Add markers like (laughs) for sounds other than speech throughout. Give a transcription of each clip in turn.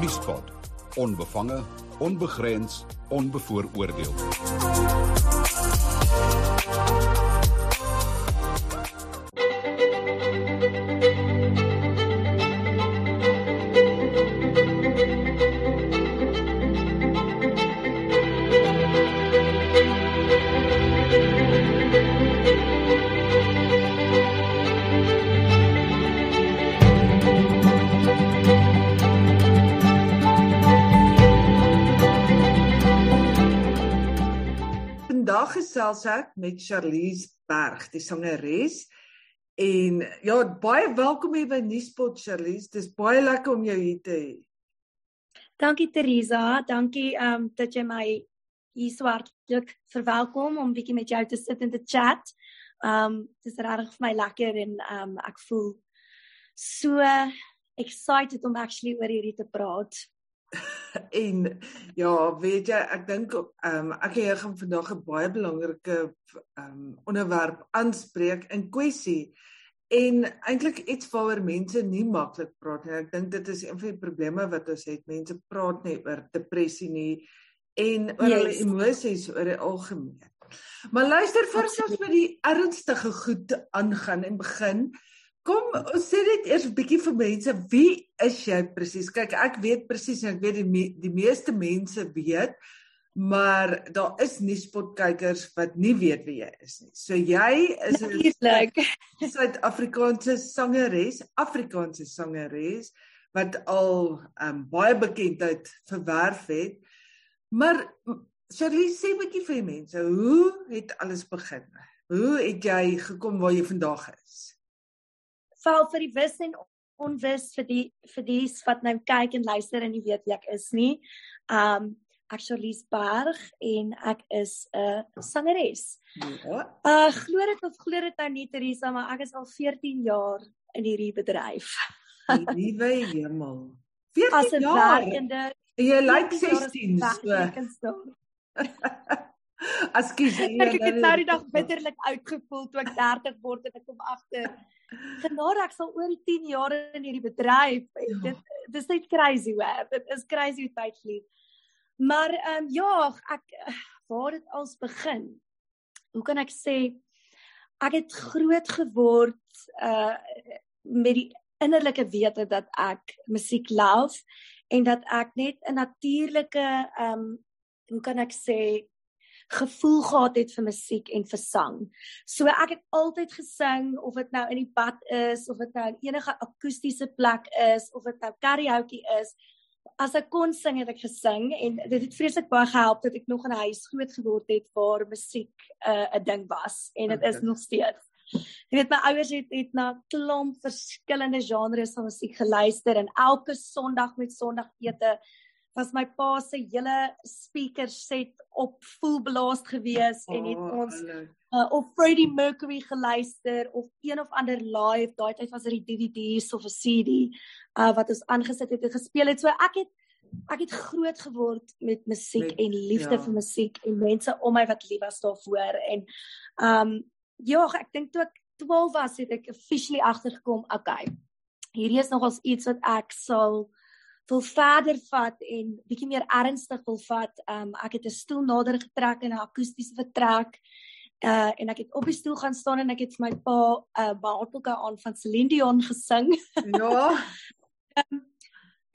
Vriespot. Onbevange, onbegrens, onbevooroordeel. Gesels ek met Charlize Berg, die sangeres. En ja, baie welkom hier by Nuuspot Charlize. Dis baie lekker om jou hier te hê. Dankie Teresa, dankie ehm um, dat jy my hier so hartlik verwelkom om bietjie met jou te sit en te chat. Ehm um, dis regtig vir my lekker en ehm um, ek voel so excited om actually oor hierdie te praat. (laughs) en ja, weet jy, ek dink ehm um, ek en jy gaan vandag 'n baie belangrike ehm um, onderwerp aanspreek in kwessie en eintlik iets waaroor mense nie maklik praat nie. Ek dink dit is een van die probleme wat ons het. Mense praat nie oor depressie nie en oor yes. hulle emosies oor die algemeen. Maar luister vir ons met die ernstige goed aangaan en begin. Kom, ons sê dit eers 'n bietjie vir mense, wie is jy presies? Kyk, ek weet presies en ek weet die me die meeste mense weet, maar daar is nuuspotkykers wat nie weet wie jy is nie. So jy is 'n Suid-Afrikaanse sangeres, Afrikaanse sangeres wat al um, baie bekendheid verwerf het. Maar Shirley, sê 'n bietjie vir mense, hoe het alles begin? Hoe het jy gekom waar jy vandag is? Val vir die wis en onwis vir die vir die wat nou kyk en luister en nie weet wie ek is nie. Um ek Charlize Berg en ek is 'n uh, sangeres. Ja. Uh glo dit of glo dit nou nie Teresa, maar ek is al 14 jaar in hierdie bedryf. Liewe hemel. 14 jaar. Werkende, jy lyk 16 so. (laughs) (laughs) Askies jy. Ek het nou die dag bitterlik uitgevoel toe ek 30 word en ek kom agter. Genade ek sal oor die 10 jaar in hierdie bedryf. Ja. Dit dis net crazy hoor. Dit is crazy hoe tyd vlieg. Maar ehm um, ja, ek waar dit als begin. Hoe kan ek sê ek het groot geword uh met die innerlike wete dat ek musiek love en dat ek net 'n natuurlike ehm um, hoe kan ek sê gevoel gehad het vir musiek en vir sang. So ek het altyd gesing of dit nou in die bad is of dit nou in enige akoestiese plek is of dit nou karaoke is. As ek kon sing het ek gesing en dit het vreeslik baie gehelp dat ek nog in 'n huis groot geword het waar musiek 'n uh, ding was en dit is nog steeds. Jy weet my ouers het het na klomp verskillende genres van musiek geluister en elke Sondag met Sondagete was my pa se hele speaker set op full blast gewees oh, en het oh, ons uh, of Freddie Mercury geluister of een of ander live daai tyd was dit die DVD's of 'n CD uh, wat ons aangesit het en gespeel het so ek het ek het groot geword met musiek en liefde ja. vir musiek en mense om my wat lief was daarvoor en um ja ek dink toe ek 12 was het ek officially agtergekom okay hierdie is nogals iets wat ek sal wil verder vat en bietjie meer ernstig wil vat. Um ek het 'n stoel nader getrek in 'n akoestiese vertrek. Uh en ek het op die stoel gaan staan en ek het vir my pa 'n uh, baartpolka aan van Celine Dion gesing. Ja. um, (laughs)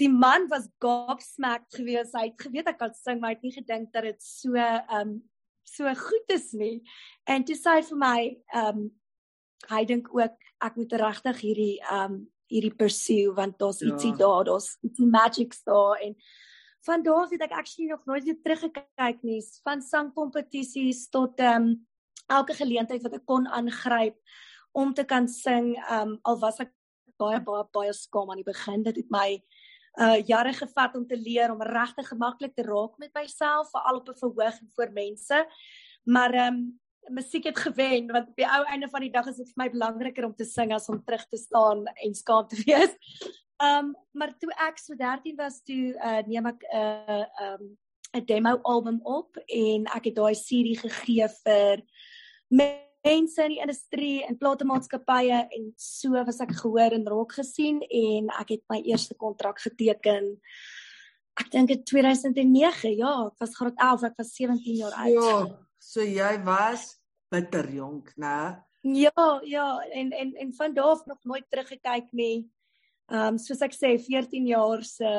die man was gobsmacked gewees. Hy het geweet ek kan sing, maar hy het nie gedink dat dit so um so goed is nie. En toe sê hy vir my um hy dink ook ek moet regtig hierdie um hierdie pursue want daar's ja. ietsie daar, daar's ietsie magics daar en van daar het ek actually nog nooit weer teruggekyk nie. Van sangkompetisies tot ehm um, elke geleentheid wat ek kon aangryp om te kan sing ehm um, al was ek baie baie baie skaam aan die begin. Dit het my uh jare gevat om te leer om regtig gemaklik te raak met myself veral op 'n verhoog en voor mense. Maar ehm um, musiek het gewen want op die ou einde van die dag is dit vir my belangriker om te sing as om terug te staan en skaam te (laughs) wees. Um maar toe ek so 13 was toe uh neem ek 'n uh, um 'n demo album op en ek het daai CD gegee vir mense in die industrie en platemaatskappye en so was ek gehoor en raak gesien en ek het my eerste kontrak geteken Ek dink dit 2009. Ja, ek was graad 11, ek was 17 jaar oud. Ja, so jy was bitter jonk, né? Ja, ja, en en en van daardie af nog nooit teruggekyk nie. Ehm um, soos ek sê 14 jaar se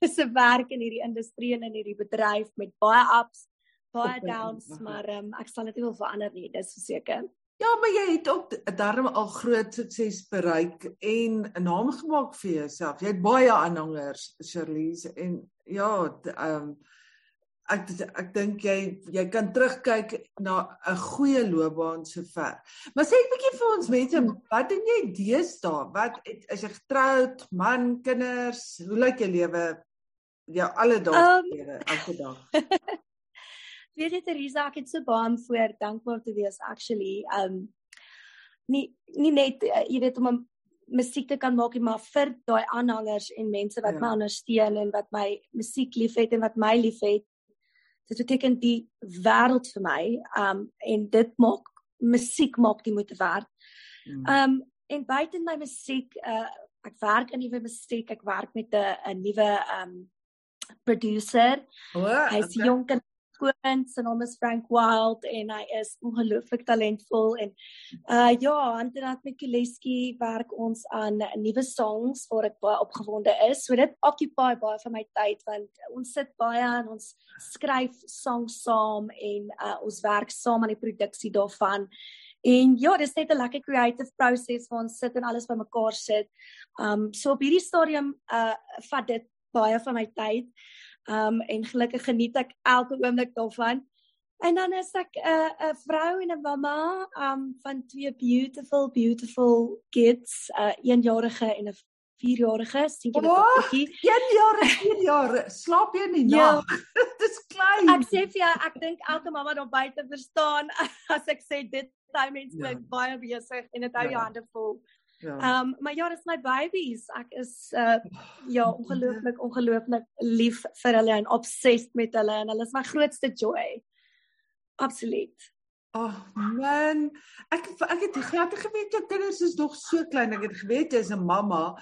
(laughs) se werk in hierdie industrie en in hierdie bedryf met baie ups, baie downs, maar ehm um, ek sal dit nie wil verander nie, dis verseker. Ja, maar jy het ook daarom al groot sukses bereik en 'n naam gemaak vir jouself. Jy het baie aanhangers, Shirley's en ja, ehm um, ek ek dink jy jy kan terugkyk na 'n goeie loopbaan sover. Maar sê 'n bietjie vir ons mense, wat doen jy deesdae? Wat is jy getroud, man, kinders? Hoe lyk jou lewe? Ja, alledaagse um, lewe, elke dag. (laughs) weet jy Teresa, ek het so baie voor dankbaar te wees actually. Um nie nie net uh, jy weet om 'n musiek te kan maak, maar vir daai aanhangers en mense wat ja. my ondersteun en wat my musiek liefhet en wat my liefhet. Dit beteken die wêreld vir my. Um en dit maak musiek maak die moeite werd. Mm. Um en buite my musiek, uh ek werk in nuwe musiek, ek werk met 'n 'n nuwe um producer. Oh, Hy's okay. jonk en skoon, sy naam is Frank Wild en hy is ongelooflik talentvol en uh ja, Antoinette Mikuleski werk ons aan nuwe songs waar ek baie opgewonde is. So dit occupy baie van my tyd want ons sit baie en ons skryf songs saam en uh ons werk saam aan die produksie daarvan. En ja, dis net 'n lekker creative proses waar ons sit en alles bymekaar sit. Um so op hierdie stadium uh vat dit baie van my tyd. Um en gelukkig geniet ek elke oomblik daarvan. En dan is ek 'n uh, 'n vrou en 'n mamma um van twee beautiful beautiful kids, 'n uh, 1-jarige en 'n 4-jarige, sien jy (laughs) dit bietjie? 1 jaar, 4 jaar, slaap jy in die ja. nag? Dis klein. Ek sê vir jou, ek dink elke mamma daar buite verstaan (laughs) as ek sê dit tyd mens ja. baie besig en dit hou ja. jou hande vol. Ja. Ehm um, maar ja, dis my babies. Ek is uh ja, (sighs) ongelooflik ongelooflik lief vir hulle en obsessed met hulle en hulle is my grootste joy. Absoluut. Ag oh, man, ek ek het glad geweet jou kinders is nog so klein. Ek het geweet jy is 'n mamma,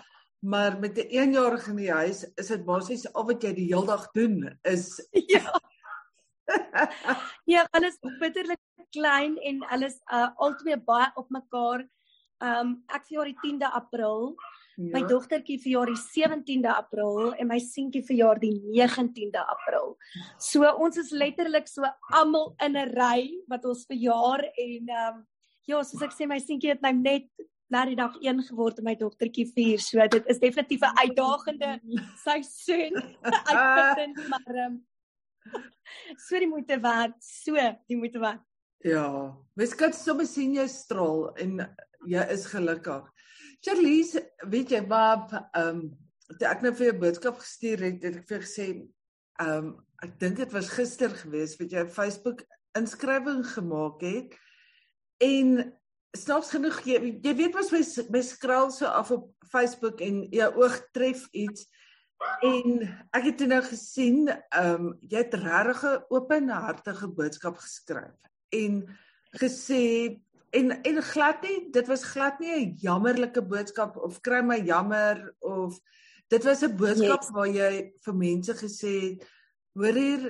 maar met 'n 1-jarige in die huis is dit basies al wat jy die hele dag doen is (laughs) ja. (laughs) ja, alles bitterlik klein en alles uh altyd baie op mekaar. Um ek verjaar die 10de April. Ja. My dogtertjie verjaar die 17de April en my seentjie verjaar die 19de April. So ons is letterlik so almal in 'n ry wat ons verjaar en um ja, soos ek sê my seentjie het nou net na die dag 1 geword en my dogtertjie 4. So dit is definitief 'n uitdagende (laughs) seisoen. Uitputtend, maar um (laughs) so die moeite werd, so die moeite werd. Ja, mens kan sommer sien jy straal en jy is gelukkig. Charlize, weet jy wat ehm um, ek nou vir jou boodskap gestuur het, het ek vir gesê ehm um, ek dink dit was gister gewees wat jy op Facebook inskrywing gemaak het en snaaks genoeg jy, jy weet mos my my skraal so af op Facebook en jou oog tref iets en ek het nou gesien ehm um, jy het regtig 'n openhartige boodskap geskryf en gesê en en glad nie dit was glad nie 'n jammerlike boodskap of kry my jammer of dit was 'n boodskap yes. waar jy vir mense gesê het hoor hier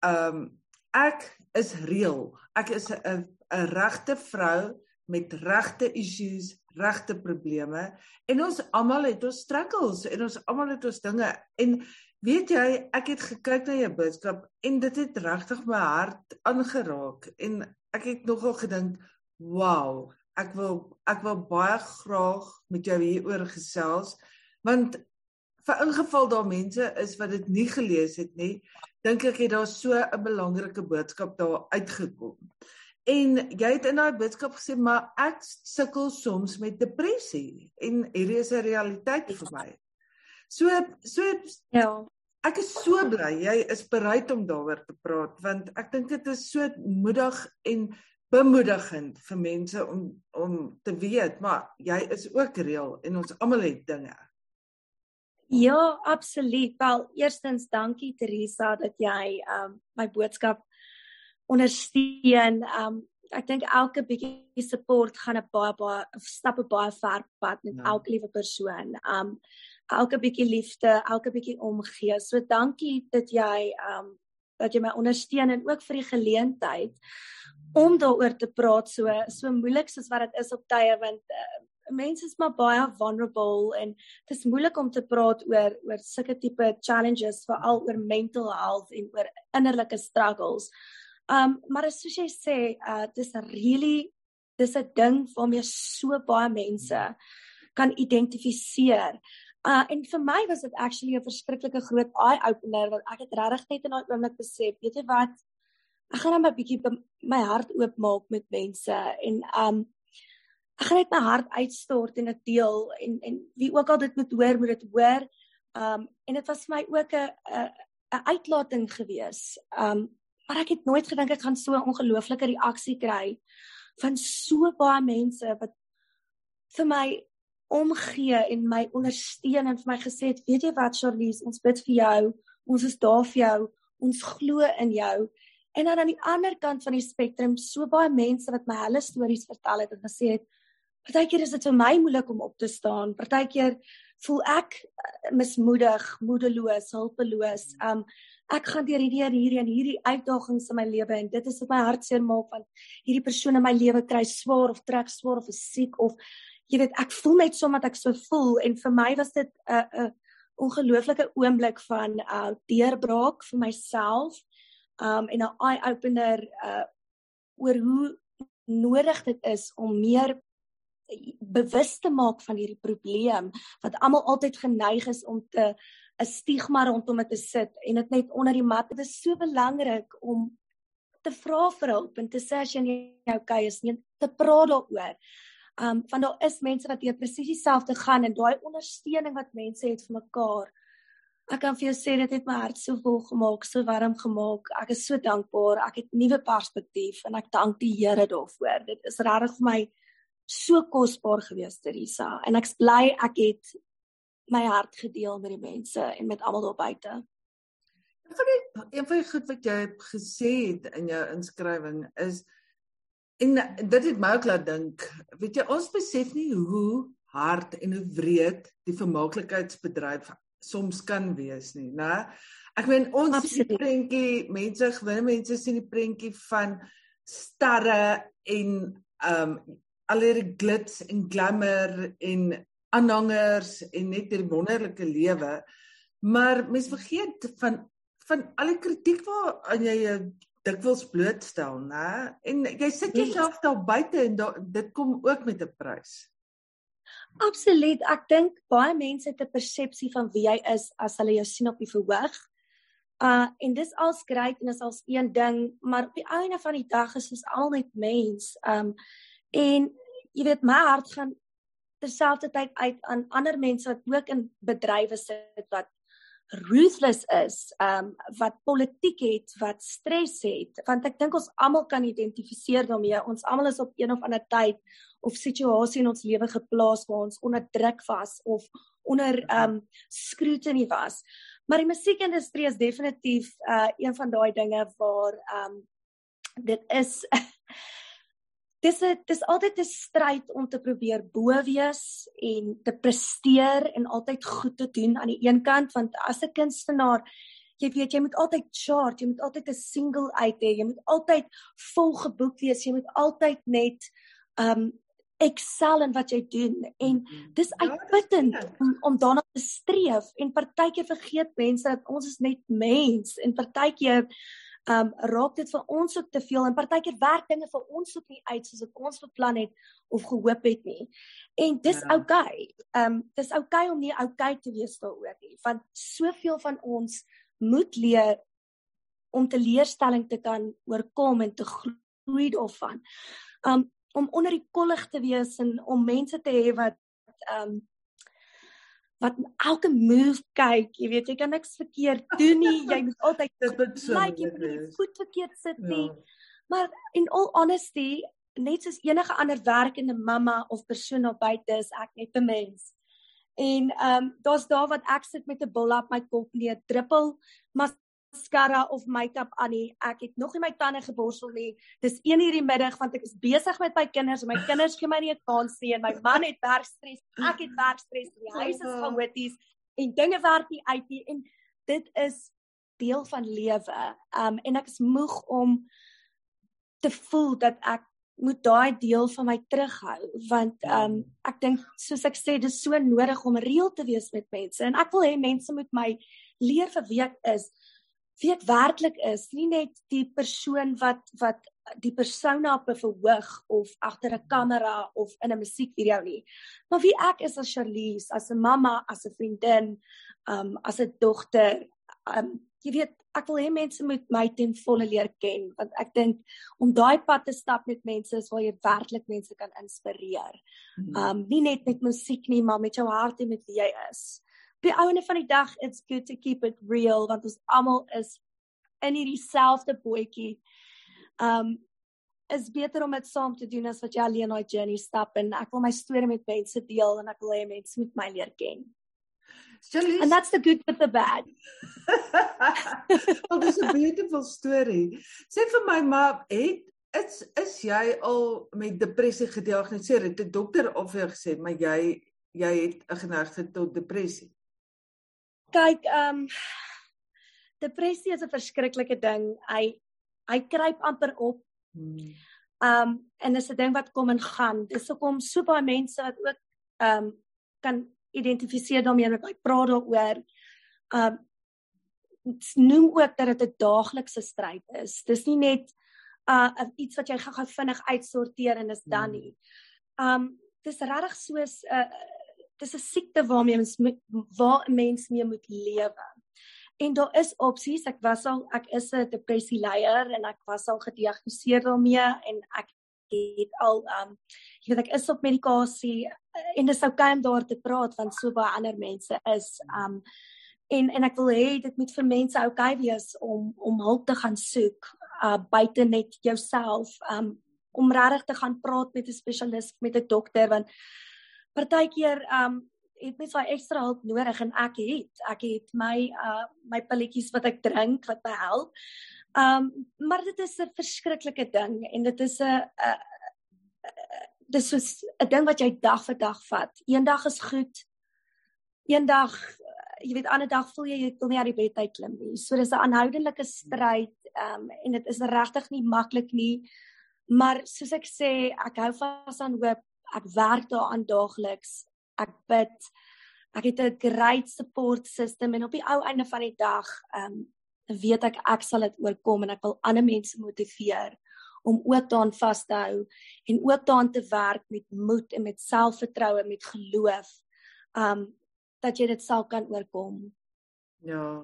ehm um, ek is reël ek is 'n 'n regte vrou met regte issues regte probleme en ons almal het ons struggles en ons almal het ons dinge en weet jy ek het gekyk na jou boodskap en dit het regtig my hart aangeraak en ek het nogal gedink Wow, ek wil ek wil baie graag met jou hieroor gesels want vir ingeval daar mense is wat dit nie gelees het nie, dink ek het daar so 'n belangrike boodskap daar uitgekom. En jy het in daai boodskap gesê maar ek sukkel soms met depressie en hierdie is 'n realiteit vir my. So so ja. Ek is so bly jy is bereid om daaroor te praat want ek dink dit is so moedig en bemoedigend vir mense om om te weet maar jy is ook reël en ons almal het dinge. Ja, absoluut. Wel, eerstens dankie Teresa dat jy um my boodskap ondersteun. Um ek dink elke bietjie support gaan 'n baie baie stappe baie ver pad met ja. elke liewe persoon. Um elke bietjie liefde, elke bietjie omgee. So dankie dat jy um dat jy my ondersteun en ook vir die geleentheid om daaroor te praat so so moeilik soos wat dit is op tye want uh, mense is maar baie vulnerable en dit is moeilik om te praat oor oor sulke tipe challenges veral oor mental health en oor innerlike struggles. Um maar as soos jy sê, uh dis 'n really dis 'n ding waarmee so baie mense kan identifiseer. Uh en vir my was dit actually 'n verskriklike groot eye opener want ek het regtig net in daai oomblik besef, weet jy wat? Ek gaan net nou 'n bietjie my hart oopmaak met mense en um ek gaan net my hart uitstort en dit deel en en wie ook al dit moet hoor, moet dit hoor. Um en dit was vir my ook 'n 'n uitlating gewees. Um maar ek het nooit gedink ek gaan so 'n ongelooflike reaksie kry van so baie mense wat vir my omgee en my ondersteun en vir my gesê het weet jy wat Charlize ons bid vir jou. Ons is daar vir jou. Ons glo in jou. En dan aan die ander kant van die spektrum so baie mense wat my hulle stories vertel het en gesê het partykeer is dit vir my moeilik om op te staan. Partykeer voel ek eh, mismoedig moedeloos hulpeloos. Um ek gaan deur hierdie hierdie en hierdie uitdagings in my lewe en dit is wat my hart seer maak want hierdie persoon in my lewe kry swaar of trek swaar of is siek of jy weet ek voel net so wat ek so voel en vir my was dit 'n uh, 'n uh, ongelooflike oomblik van uh deurbraak vir myself um en 'n eye opener uh oor hoe nodig dit is om meer bewus te maak van hierdie probleem wat almal altyd geneig is om te 'n stigma rondom dit te sit en dit net onder die mat. Dit is so belangrik om te vra vir hulp en te sê as jy nie okay is nie, te praat daaroor. Um want daar is mense wat hier presies dieselfde gaan en daai ondersteuning wat mense het vir mekaar. Ek kan vir jou sê dit het my hart so vol gemaak, so warm gemaak. Ek is so dankbaar. Ek het nuwe perspektief en ek dank die Here daarvoor. Dit is regtig vir my so kosbaar gewees, Teresa. En ek's bly ek het my hart gedeel met die mense en met almal daar buite. Van die een van die goed wat jy gesê het in jou inskrywing is en dit het my ook laat dink, weet jy ons besef nie hoe hard en hoe wreed die vermaaklikheidsbedryf soms kan wees nie, né? Ek meen ons sien die prentjie, mense gewone mense sien die prentjie van sterre en ehm um, al hierdie glits en glamour en aanhangers en net hierdie wonderlike lewe. Maar mense vergeet van van al die kritiek wat aan jy dikwels blootstel, né? En jy sit nee. jouself daar buite en da, dit kom ook met 'n prys. Absoluut. Ek dink baie mense het 'n persepsie van wie jy is as hulle jou sien op die verhoog. Uh en dis als great en is als een ding, maar op die einde van die dag is ons al net mens. Um en jy weet my hart gaan terselfdertyd uit aan ander mense wat ook in bedrywe sit wat ruthless is, um wat politiek het, wat stres het, want ek dink ons almal kan identifiseer daarmee. Ons almal is op een of ander tyd of situasie in ons lewe geplaas waar ons onder druk was of onder um scrutiny was. Maar die musiekindustrie is definitief uh een van daai dinge waar um dit is (laughs) dis 'n dis altyd 'n stryd om te probeer bo wees en te presteer en altyd goed te doen aan die een kant want as 'n kunstenaar jy weet jy moet altyd chart, jy moet altyd 'n single uit hê, jy moet altyd vol geboek wees, jy moet altyd net um excel in wat jy doen en mhm. dis ja, uitputtend om, om daarna te streef en partykeer vergeet mense dat ons is net mens en partykeer um raak dit vir ons ook te veel en partykeer werk dinge vir ons ook nie uit soos wat ons beplan het of gehoop het nie. En dis ja. oukei. Okay. Um dis oukei okay om nie oukei okay te wees daaroor nie, want soveel van ons moet leer om te leerstelling te kan oorkom en te groei daarvan. Um om onder die kollig te wees en om mense te hê wat um wat elke move kyk, jy weet jy kan niks verkeerd doen nie. (laughs) Jy moet altyd dit moet so like jy moet nie voet verkeerd sit ja. nie. Maar in all honesty, net soos enige ander werkende mamma of persoon op buite is ek net 'n mens. En ehm um, daar's daar wat ek sit met 'n bil op my kop nee, druppel, maar mascara of make-up aan nie. Ek het nog nie my tande geborsel nie. Dis 1 uur die middag want ek is besig met my kinders en my kinders gee my nie 'n kans nie en my man het werkstres. Ek het werkstres. Die huis is chaoties en dinge werk nie uit nie en dit is deel van lewe. Um en ek is moeg om te voel dat ek moet daai deel van my terughou want um ek dink soos ek sê dis so nodig om reël te wees met mense en ek wil hê mense moet my leer vir wie ek is wie ek werklik is nie net die persoon wat wat die persona op 'n verhoog of agter 'n kamera of in 'n musiekvideo nie maar wie ek is as Charlize as 'n mamma as 'n vriendin um as 'n dogter um jy weet ek wil hê mense moet my ten volle leer ken want ek dink om daai pad te stap met mense is waar jy werklik mense kan inspireer. Mhm. Um nie net met musiek nie, maar met jou hart en met wie jy is die ouene van die dag it's good to keep it real want ons almal is in hierdie selfde bootjie. Um is beter om dit saam te doen as wat jy alleen daai journey stap en ek wil my storie met mense deel en ek wil hê mense moet my leer ken. Charlize. And that's the good with the bad. (laughs) well, this is a beautiful story. Sê vir my maar het is is jy al met depressie gediagnoseer? Het 'n dokter of jy gesê maar jy jy het 'n geneigtheid tot depressie? Kyk, ehm um, depressie is 'n verskriklike ding. Hy hy kruip amper op. Hmm. Ehm um, en dis 'n ding wat kom en gaan. Dis hoekom so baie mense wat ook ehm um, kan identifiseer daarmee met my praat daaroor. Ehm um, noem ook dat dit 'n daaglikse stryd is. Dis nie net uh iets wat jy gou-gou vinnig uitsorteer en is dan hmm. nie. Um dis regtig soos 'n uh, dis 'n siekte waarmee mens waar 'n mens mee moet lewe. En daar is opsies. Ek was al ek is 'n depressie leier en ek was al gediagnoseer daarmee en ek het al um jy weet ek is op medikasie en dit is oukei om daar te praat want so baie ander mense is um en en ek wil hê dit moet vir mense oukei wees om om hulp te gaan soek uh buite net jouself um om regtig te gaan praat met 'n spesialis met 'n dokter want partykeer um het mens daai ekstra hulp nodig en ek het ek het my uh my pilletjies wat ek drink wat my help. Um maar dit is 'n verskriklike ding en dit is 'n dis is 'n ding wat jy dag vir dag vat. Eendag is goed. Eendag jy weet ander dag voel jy jy wil nie uit die bed uit klim nie. So dis 'n aanhoudelike stryd um en dit is regtig nie maklik nie. Maar soos ek sê, ek hou vas aan hoop ek werk daaraan daagliks. Ek bid. Ek het 'n great support system en op die ou einde van die dag, ehm um, weet ek ek sal dit oorkom en ek wil ander mense motiveer om ook daaraan vas te hou en ook daaraan te werk met moed en met selfvertroue met geloof. Um dat jy dit sal kan oorkom. Ja.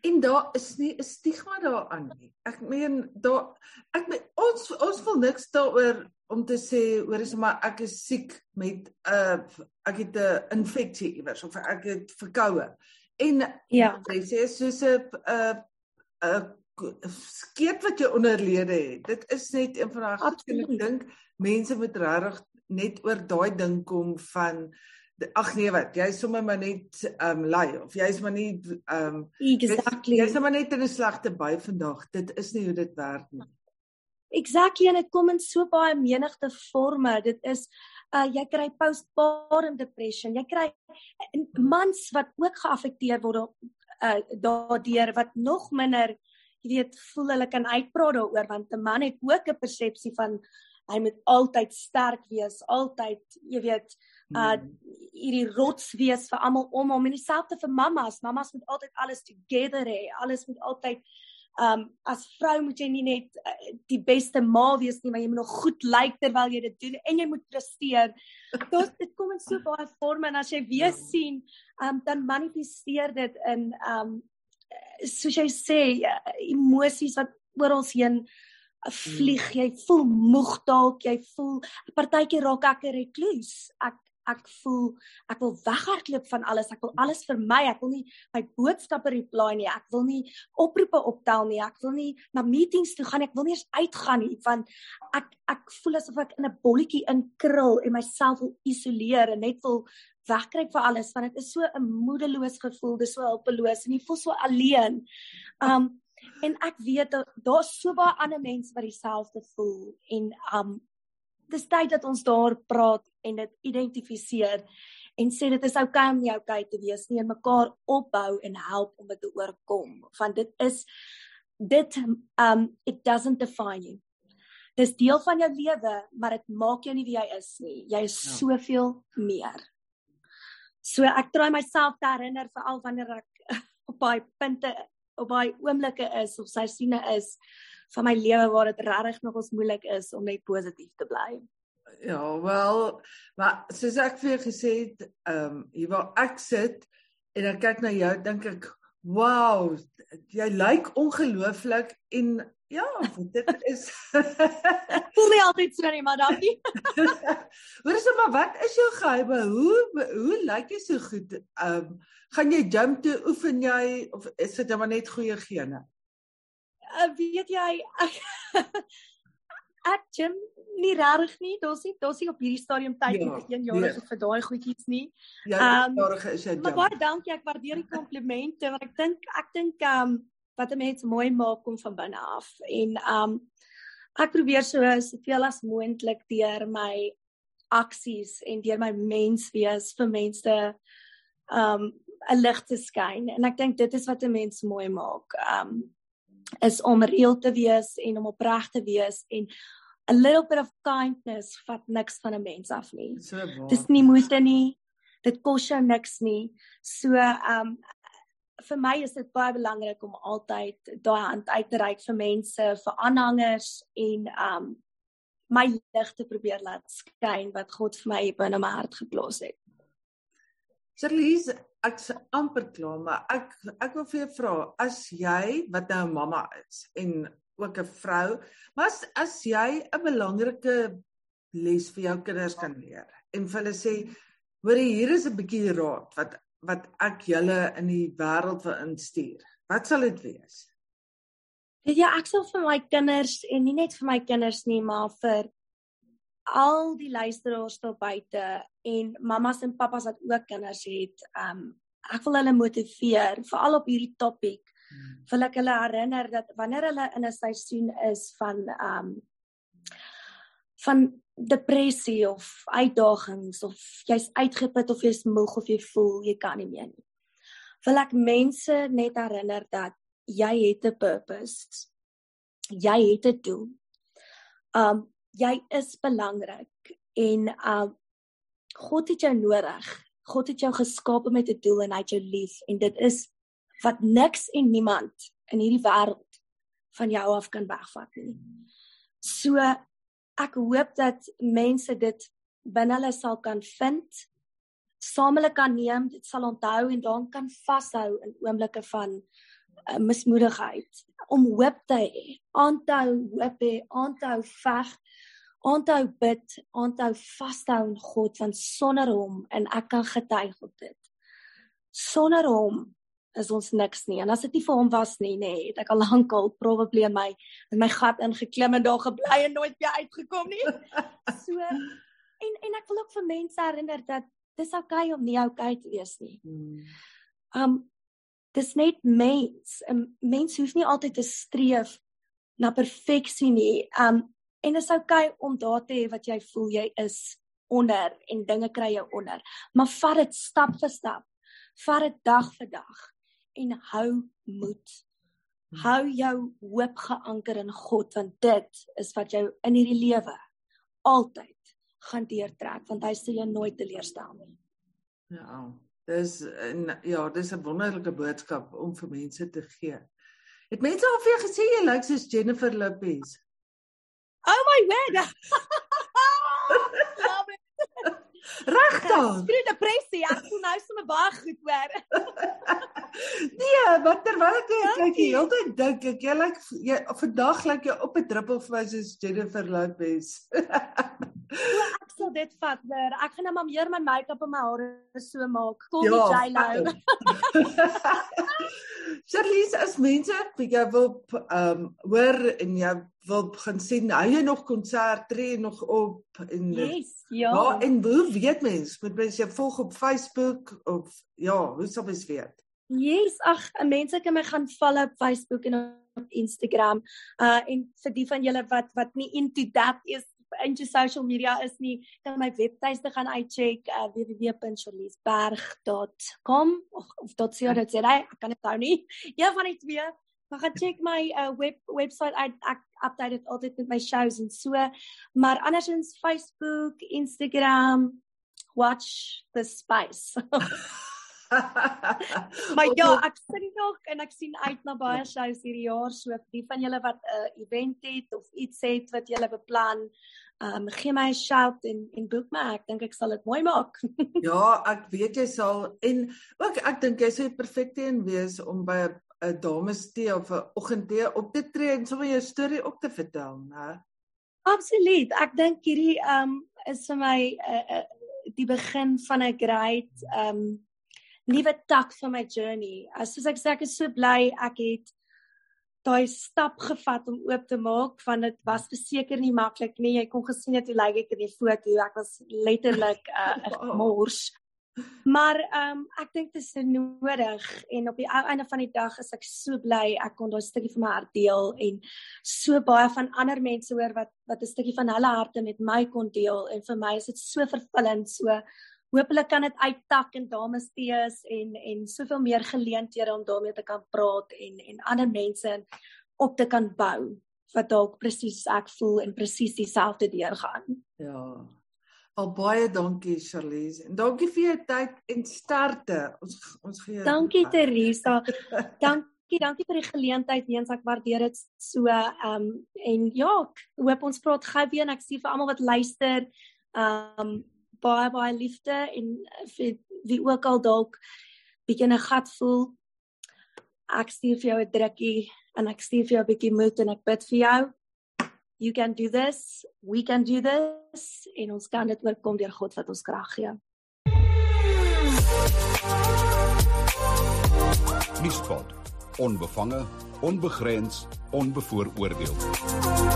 En daar is nie 'n stigma daaraan nie. Ek meen daar ek meen, ons ons wil niks daaroor om te sê hoor is maar ek is siek met 'n uh, ek het 'n infeksie iewers of ek het verkoue. En ja, jy sê soos 'n 'n 'n skeet wat jy onderlede het. Dit is net een van daai goed en ek dink mense moet regtig net oor daai ding kom van ag nee wat jy sommer maar net ehm um, lui of jy's maar nie ehm um, exactly jy's maar net in 'n slegte by vandag. Dit is nie hoe dit werk nie. Exactly en dit kom in so baie menigte forme. Dit is uh jy kry postpartum depression. Jy kry mans wat ook geaffekteer word uh daardeur wat nog minder jy weet voel hulle kan uitpraat daaroor want 'n man het ook 'n persepsie van hy moet altyd sterk wees, altyd jy weet uh hmm. hierdie rots wees vir almal om hom en dieselfde vir mammas. Mammas moet altyd alles together hê. Alles moet altyd um as vrou moet jy nie net uh, die beste ma wees nie, maar jy moet nog goed lyk terwyl jy dit doen en jy moet presteer. (laughs) Dit dit kom in so baie forme en as jy weer ja. sien, um dan manifesteer dit in um soos jy sê uh, emosies wat oral heen uh, vlieg. Mm. Jy voel moeg dalk, jy voel partykeer raak ek 'n rekluus. Ek ek voel ek wil weghardloop van alles. Ek wil alles vir my. Ek wil nie my boodskappe reply nie. Ek wil nie oproepe optel nie. Ek wil nie na meetings toe gaan. Ek wil nie eens uitgaan nie want ek ek voel asof ek in 'n bolletjie inkrul en myself wil isoleer en net wil wegkruip vir alles want dit is so 'n moedeloos gevoel. Dis so hulpeloos en jy voel so alleen. Um En ek weet daar's so baie ander mense wat dieselfde voel en um dis tyd dat ons daar praat en dit identifiseer en sê dit is oukei okay om nie oukei okay te wees nie en mekaar opbou en help om dit te oorkom want dit is dit um it doesn't define you. Dis deel van jou lewe maar dit maak jou nie wie jy is nie. Jy is ja. soveel meer. So ek probeer myself te herinner veral wanneer ek (laughs) op baie punte op baie oomblikke is of seisoene is van my lewe waar dit regtig nog ons moeilik is om net positief te bly. Ja, wel, maar soos ek vir jou gesê het, ehm um, hier waar ek sit en ek kyk na jou, dink ek, "Wow, jy lyk ongelooflik en ja, dit is Ek (laughs) voel nie altyd so nie, maar dankie. (laughs) Hoor eens maar, wat is jou geheime? Hoe hoe lyk jy so goed? Ehm um, gaan jy gym toe oefen jy of is dit maar net goeie gene? Uh, weet jy ek, (laughs) ek gym nie regtig nie. Daar's nie daar's nie op hierdie stadium tyd ja, vir een jaar nee. vir daai goedjies nie. Ja, um, jarige is jy. Maar baie dankie, ek waardeer die komplimente want ek dink ek dink um wat 'n mens mooi maak kom van binne af en um ek probeer so soveel as moontlik deur my aksies en deur my mens wees vir mense um 'n lig te skyn en ek dink dit is wat 'n mens mooi maak. Um is om reël te wees en om opreg te wees en a little bit of kindness vat niks van 'n mens af nie. Dis nie moeite nie. Dit kos jou niks nie. So um vir my is dit baie belangrik om altyd daai hand uit te reik vir mense, vir aanhangers en um my lig te probeer laat skyn wat God vir my binne my hart geplaas het. Charlize, ek's amper klaar, maar ek ek wil vir jou vra, as jy wat nou 'n mamma is en ook 'n vrou, maar as, as jy 'n belangrike les vir jou kinders kan leer en vir hulle sê, hoor hier is 'n bietjie raad wat wat ek julle in die wêreld wil instuur. Wat sal dit wees? Ja, ek sal vir my kinders en nie net vir my kinders nie, maar vir al die luisteraars daar buite en mammas en pappas wat ook kinders het, um ek wil hulle motiveer veral op hierdie topik. Hmm. Wil ek hulle herinner dat wanneer hulle in 'n seisoen is van um van depressie of uitdagings of jy's uitgeput of jy's moeg of jy voel jy kan nie meer nie. Wil ek mense net herinner dat jy het 'n purpose. Jy het 'n doel. Um jy is belangrik en um God het jou nodig. God het jou geskaap met 'n doel en hy het jou lief en dit is wat niks en niemand in hierdie wêreld van jou af kan wegvat nie. So ek hoop dat mense dit binne hulle sal kan vind, saam hulle kan neem, dit sal onthou en dan kan vashou in oomblikke van uh, mismoedigheid om hoop te hê, aanhou hoop hê, aanhou veg aanhou bid, aanhou vashou in God want sonder hom en ek kan getuig op dit. Sonder hom is ons niks nie. En as dit nie vir hom was nie, nê, nee, het ek al lankal probably in my in my gat ingeklim en daar gebly en nooit weer uitgekom nie. (laughs) So en en ek wil ook vir mense herinner dat dis oukei okay om nie oukei okay te wees nie. Hmm. Um dis net mens. 'n Mens hoef nie altyd te streef na perfeksie nie. Um En dit is oukei okay om daar te hê wat jy voel jy is onder en dinge kry jou onder. Maar vat dit stap vir stap. Vat dit dag vir dag en hou moed. Hou jou hoop geanker in God want dit is wat jou in hierdie lewe altyd gaan deurtrek want hy sal jou nooit teleurstel nie. Ja. Dis en ja, dis 'n wonderlike boodskap om vir mense te gee. Het mense al vir jou gesê jy lyk soos Jennifer Lopez? Oh my word. (laughs) Regtig? Skry depressie. Ek voel nou sommer baie goed hoor. (laughs) nee, wat terwyl ek kyk die hele tyd dink ek jy lyk jy vandag lyk jy op 'n druppel vir my soos Jennifer Lopez. ek sal dit vat, hoor. Ek gaan nou maar meer my make-up en my hare so maak. Kom ja, J-Lo. (laughs) Charlize, as mense vir jou wil ehm um, hoor en jy wil begin sien, hou jy nog konsert tree nog op en Yes, ja. Ja, en hoe weet mens? Moet mens jou volg op Facebook of ja, hoe sal mens weet? Yes, ag, mense kan my gaan follow op Facebook en op Instagram. Uh en vir die van julle wat wat nie into that is into social media is nie, kan my webtuiste gaan uitcheck uh, www.charliesberg.com of of .co.za. Ek kan dit nou nie. Een van die twee. Maar gaan check my uh, web website uit. Ek update dit altyd met my shows en so. Maar andersins Facebook, Instagram, watch the space. (laughs) maar ja, ek sien nog en ek sien uit na baie shows hierdie jaar. So vir die van julle wat 'n uh, event het of iets het wat julle beplan, ehm um, gee my 'n shout en en boek my. Ek dink ek sal dit mooi maak. (laughs) ja, ek weet jy sal en ook ek dink jy sou perfek een wees om by dames tee of 'n oggendtee op te tree en sommer jou storie op te vertel, né? Absoluut. Ek dink hierdie ehm um, is vir my 'n uh, uh, die begin van 'n great ehm um, nuwe tak van my journey. As soos ek sê ek is so bly ek het daai stap gevat om oop te maak want dit was verseker nie maklik nie. Jy kon gesien het hoe lyk ek in die foto. Ek was letterlik 'n uh, mors. Maar ehm um, ek dink dit is nodig en op die einde van die dag is ek so bly ek kon daai stukkie van my hart deel en so baie van ander mense hoor wat wat 'n stukkie van hulle harte met my kon deel en vir my is dit so vervullend so Hoopelik kan dit uittak in dames tees en en soveel meer geleenthede om daarmee te kan praat en en ander mense op te kan bou wat dalk presies ek voel en presies dieselfde deurgaan. Ja. Al baie dankie Charlize en dankie vir jou tyd en sterkte. Ons ons gee Dankie Teresa. (laughs) dankie, dankie vir die geleentheid eens ek waardeer dit so ehm um, en ja, hoop ons praat gou weer en ek sien vir almal wat luister. Ehm um, baie baie liefde en vir wie ook al dalk bietjie 'n gat voel. Ek stuur vir jou 'n drukkie en ek stuur vir jou 'n bietjie moed en ek bid vir jou. You can do this. We can do this. En ons kan dit oorkom deur God wat ons krag gee. Nuuspot. Onbevange, onbegrens, onbevooroordeel.